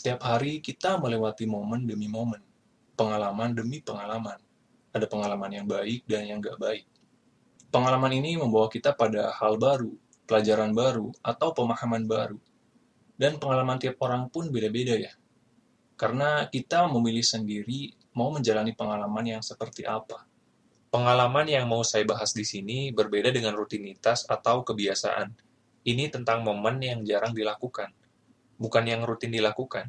Setiap hari kita melewati momen demi momen, pengalaman demi pengalaman. Ada pengalaman yang baik dan yang gak baik. Pengalaman ini membawa kita pada hal baru, pelajaran baru, atau pemahaman baru. Dan pengalaman tiap orang pun beda-beda ya. Karena kita memilih sendiri mau menjalani pengalaman yang seperti apa. Pengalaman yang mau saya bahas di sini berbeda dengan rutinitas atau kebiasaan. Ini tentang momen yang jarang dilakukan bukan yang rutin dilakukan.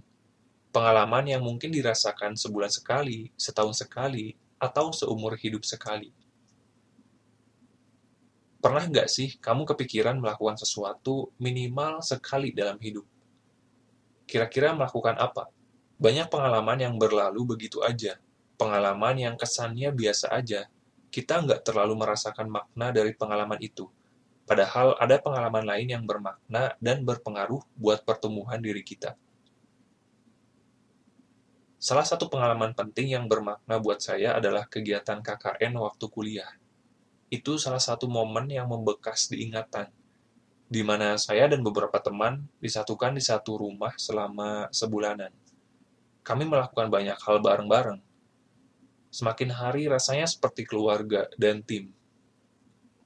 Pengalaman yang mungkin dirasakan sebulan sekali, setahun sekali, atau seumur hidup sekali. Pernah nggak sih kamu kepikiran melakukan sesuatu minimal sekali dalam hidup? Kira-kira melakukan apa? Banyak pengalaman yang berlalu begitu aja. Pengalaman yang kesannya biasa aja. Kita nggak terlalu merasakan makna dari pengalaman itu Padahal ada pengalaman lain yang bermakna dan berpengaruh buat pertumbuhan diri kita. Salah satu pengalaman penting yang bermakna buat saya adalah kegiatan KKN waktu kuliah. Itu salah satu momen yang membekas diingatan, di mana saya dan beberapa teman disatukan di satu rumah selama sebulanan. Kami melakukan banyak hal bareng-bareng. Semakin hari rasanya seperti keluarga dan tim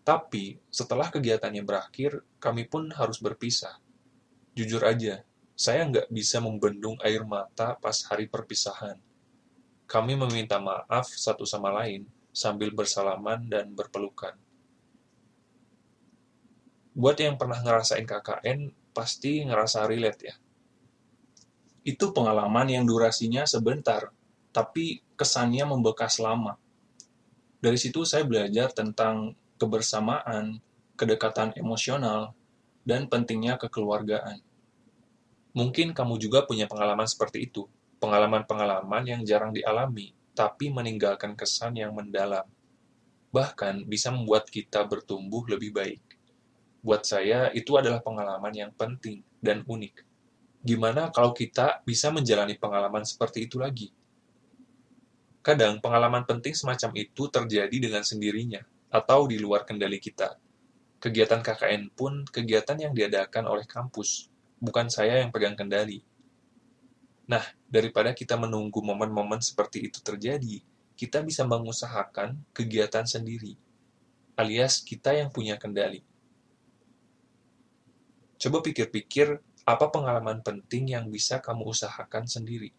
tapi, setelah kegiatannya berakhir, kami pun harus berpisah. Jujur aja, saya nggak bisa membendung air mata pas hari perpisahan. Kami meminta maaf satu sama lain sambil bersalaman dan berpelukan. Buat yang pernah ngerasain KKN, pasti ngerasa relate ya. Itu pengalaman yang durasinya sebentar, tapi kesannya membekas lama. Dari situ saya belajar tentang kebersamaan, kedekatan emosional, dan pentingnya kekeluargaan. Mungkin kamu juga punya pengalaman seperti itu, pengalaman-pengalaman yang jarang dialami, tapi meninggalkan kesan yang mendalam. Bahkan bisa membuat kita bertumbuh lebih baik. Buat saya, itu adalah pengalaman yang penting dan unik. Gimana kalau kita bisa menjalani pengalaman seperti itu lagi? Kadang pengalaman penting semacam itu terjadi dengan sendirinya, atau di luar kendali kita. Kegiatan KKN pun kegiatan yang diadakan oleh kampus, bukan saya yang pegang kendali. Nah, daripada kita menunggu momen-momen seperti itu terjadi, kita bisa mengusahakan kegiatan sendiri, alias kita yang punya kendali. Coba pikir-pikir apa pengalaman penting yang bisa kamu usahakan sendiri.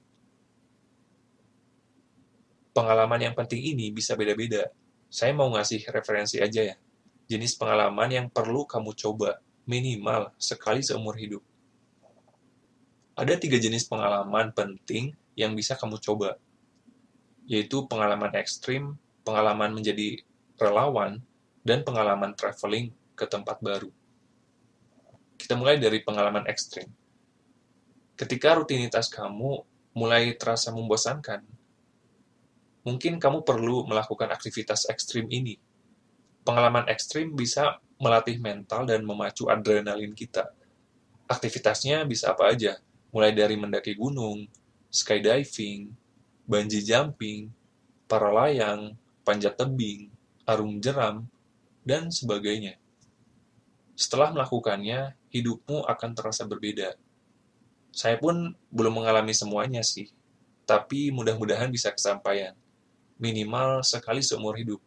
Pengalaman yang penting ini bisa beda-beda, saya mau ngasih referensi aja ya. Jenis pengalaman yang perlu kamu coba, minimal sekali seumur hidup. Ada tiga jenis pengalaman penting yang bisa kamu coba, yaitu pengalaman ekstrim, pengalaman menjadi relawan, dan pengalaman traveling ke tempat baru. Kita mulai dari pengalaman ekstrim. Ketika rutinitas kamu mulai terasa membosankan, mungkin kamu perlu melakukan aktivitas ekstrim ini. Pengalaman ekstrim bisa melatih mental dan memacu adrenalin kita. Aktivitasnya bisa apa aja, mulai dari mendaki gunung, skydiving, bungee jumping, para layang, panjat tebing, arung jeram, dan sebagainya. Setelah melakukannya, hidupmu akan terasa berbeda. Saya pun belum mengalami semuanya sih, tapi mudah-mudahan bisa kesampaian minimal sekali seumur hidup.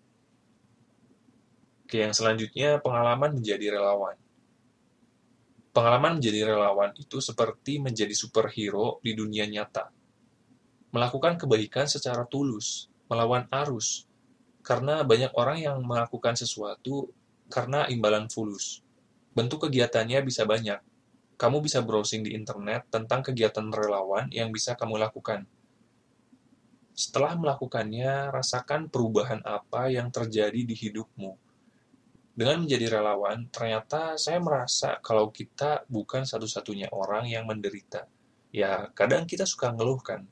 Oke, yang selanjutnya pengalaman menjadi relawan. Pengalaman menjadi relawan itu seperti menjadi superhero di dunia nyata. Melakukan kebaikan secara tulus, melawan arus, karena banyak orang yang melakukan sesuatu karena imbalan fulus. Bentuk kegiatannya bisa banyak. Kamu bisa browsing di internet tentang kegiatan relawan yang bisa kamu lakukan Setelah melakukannya, rasakan perubahan apa yang terjadi di hidupmu. Dengan menjadi relawan, ternyata saya merasa kalau kita bukan satu-satunya orang yang menderita. Ya, kadang kita suka ngeluhkan.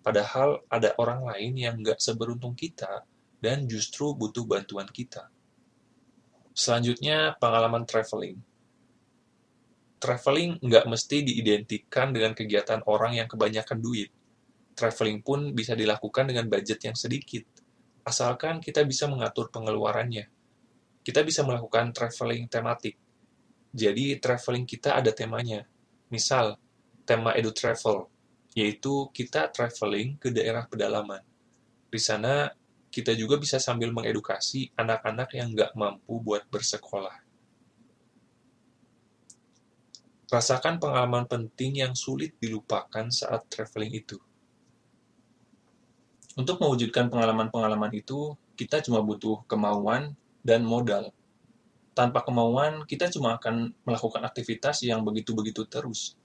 Padahal ada orang lain yang nggak seberuntung kita dan justru butuh bantuan kita. Selanjutnya, pengalaman traveling. Traveling nggak mesti diidentikan dengan kegiatan orang yang kebanyakan duit traveling pun bisa dilakukan dengan budget yang sedikit, asalkan kita bisa mengatur pengeluarannya. Kita bisa melakukan traveling tematik. Jadi, traveling kita ada temanya. Misal, tema Edu Travel, yaitu kita traveling ke daerah pedalaman. Di sana, kita juga bisa sambil mengedukasi anak-anak yang nggak mampu buat bersekolah. Rasakan pengalaman penting yang sulit dilupakan saat traveling itu. Untuk mewujudkan pengalaman-pengalaman itu, kita cuma butuh kemauan dan modal. Tanpa kemauan, kita cuma akan melakukan aktivitas yang begitu-begitu terus.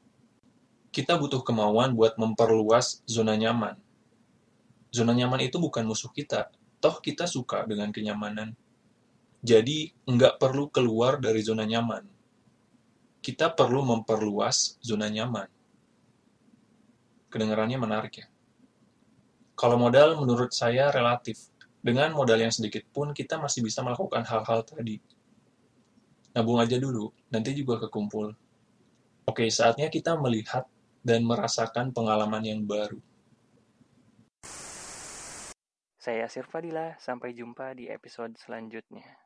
Kita butuh kemauan buat memperluas zona nyaman. Zona nyaman itu bukan musuh kita, toh kita suka dengan kenyamanan. Jadi, nggak perlu keluar dari zona nyaman. Kita perlu memperluas zona nyaman. Kedengarannya menarik ya? Kalau modal menurut saya relatif. Dengan modal yang sedikit pun kita masih bisa melakukan hal-hal tadi. Nabung aja dulu, nanti juga kekumpul. Oke, saatnya kita melihat dan merasakan pengalaman yang baru. Saya Sirfadila, sampai jumpa di episode selanjutnya.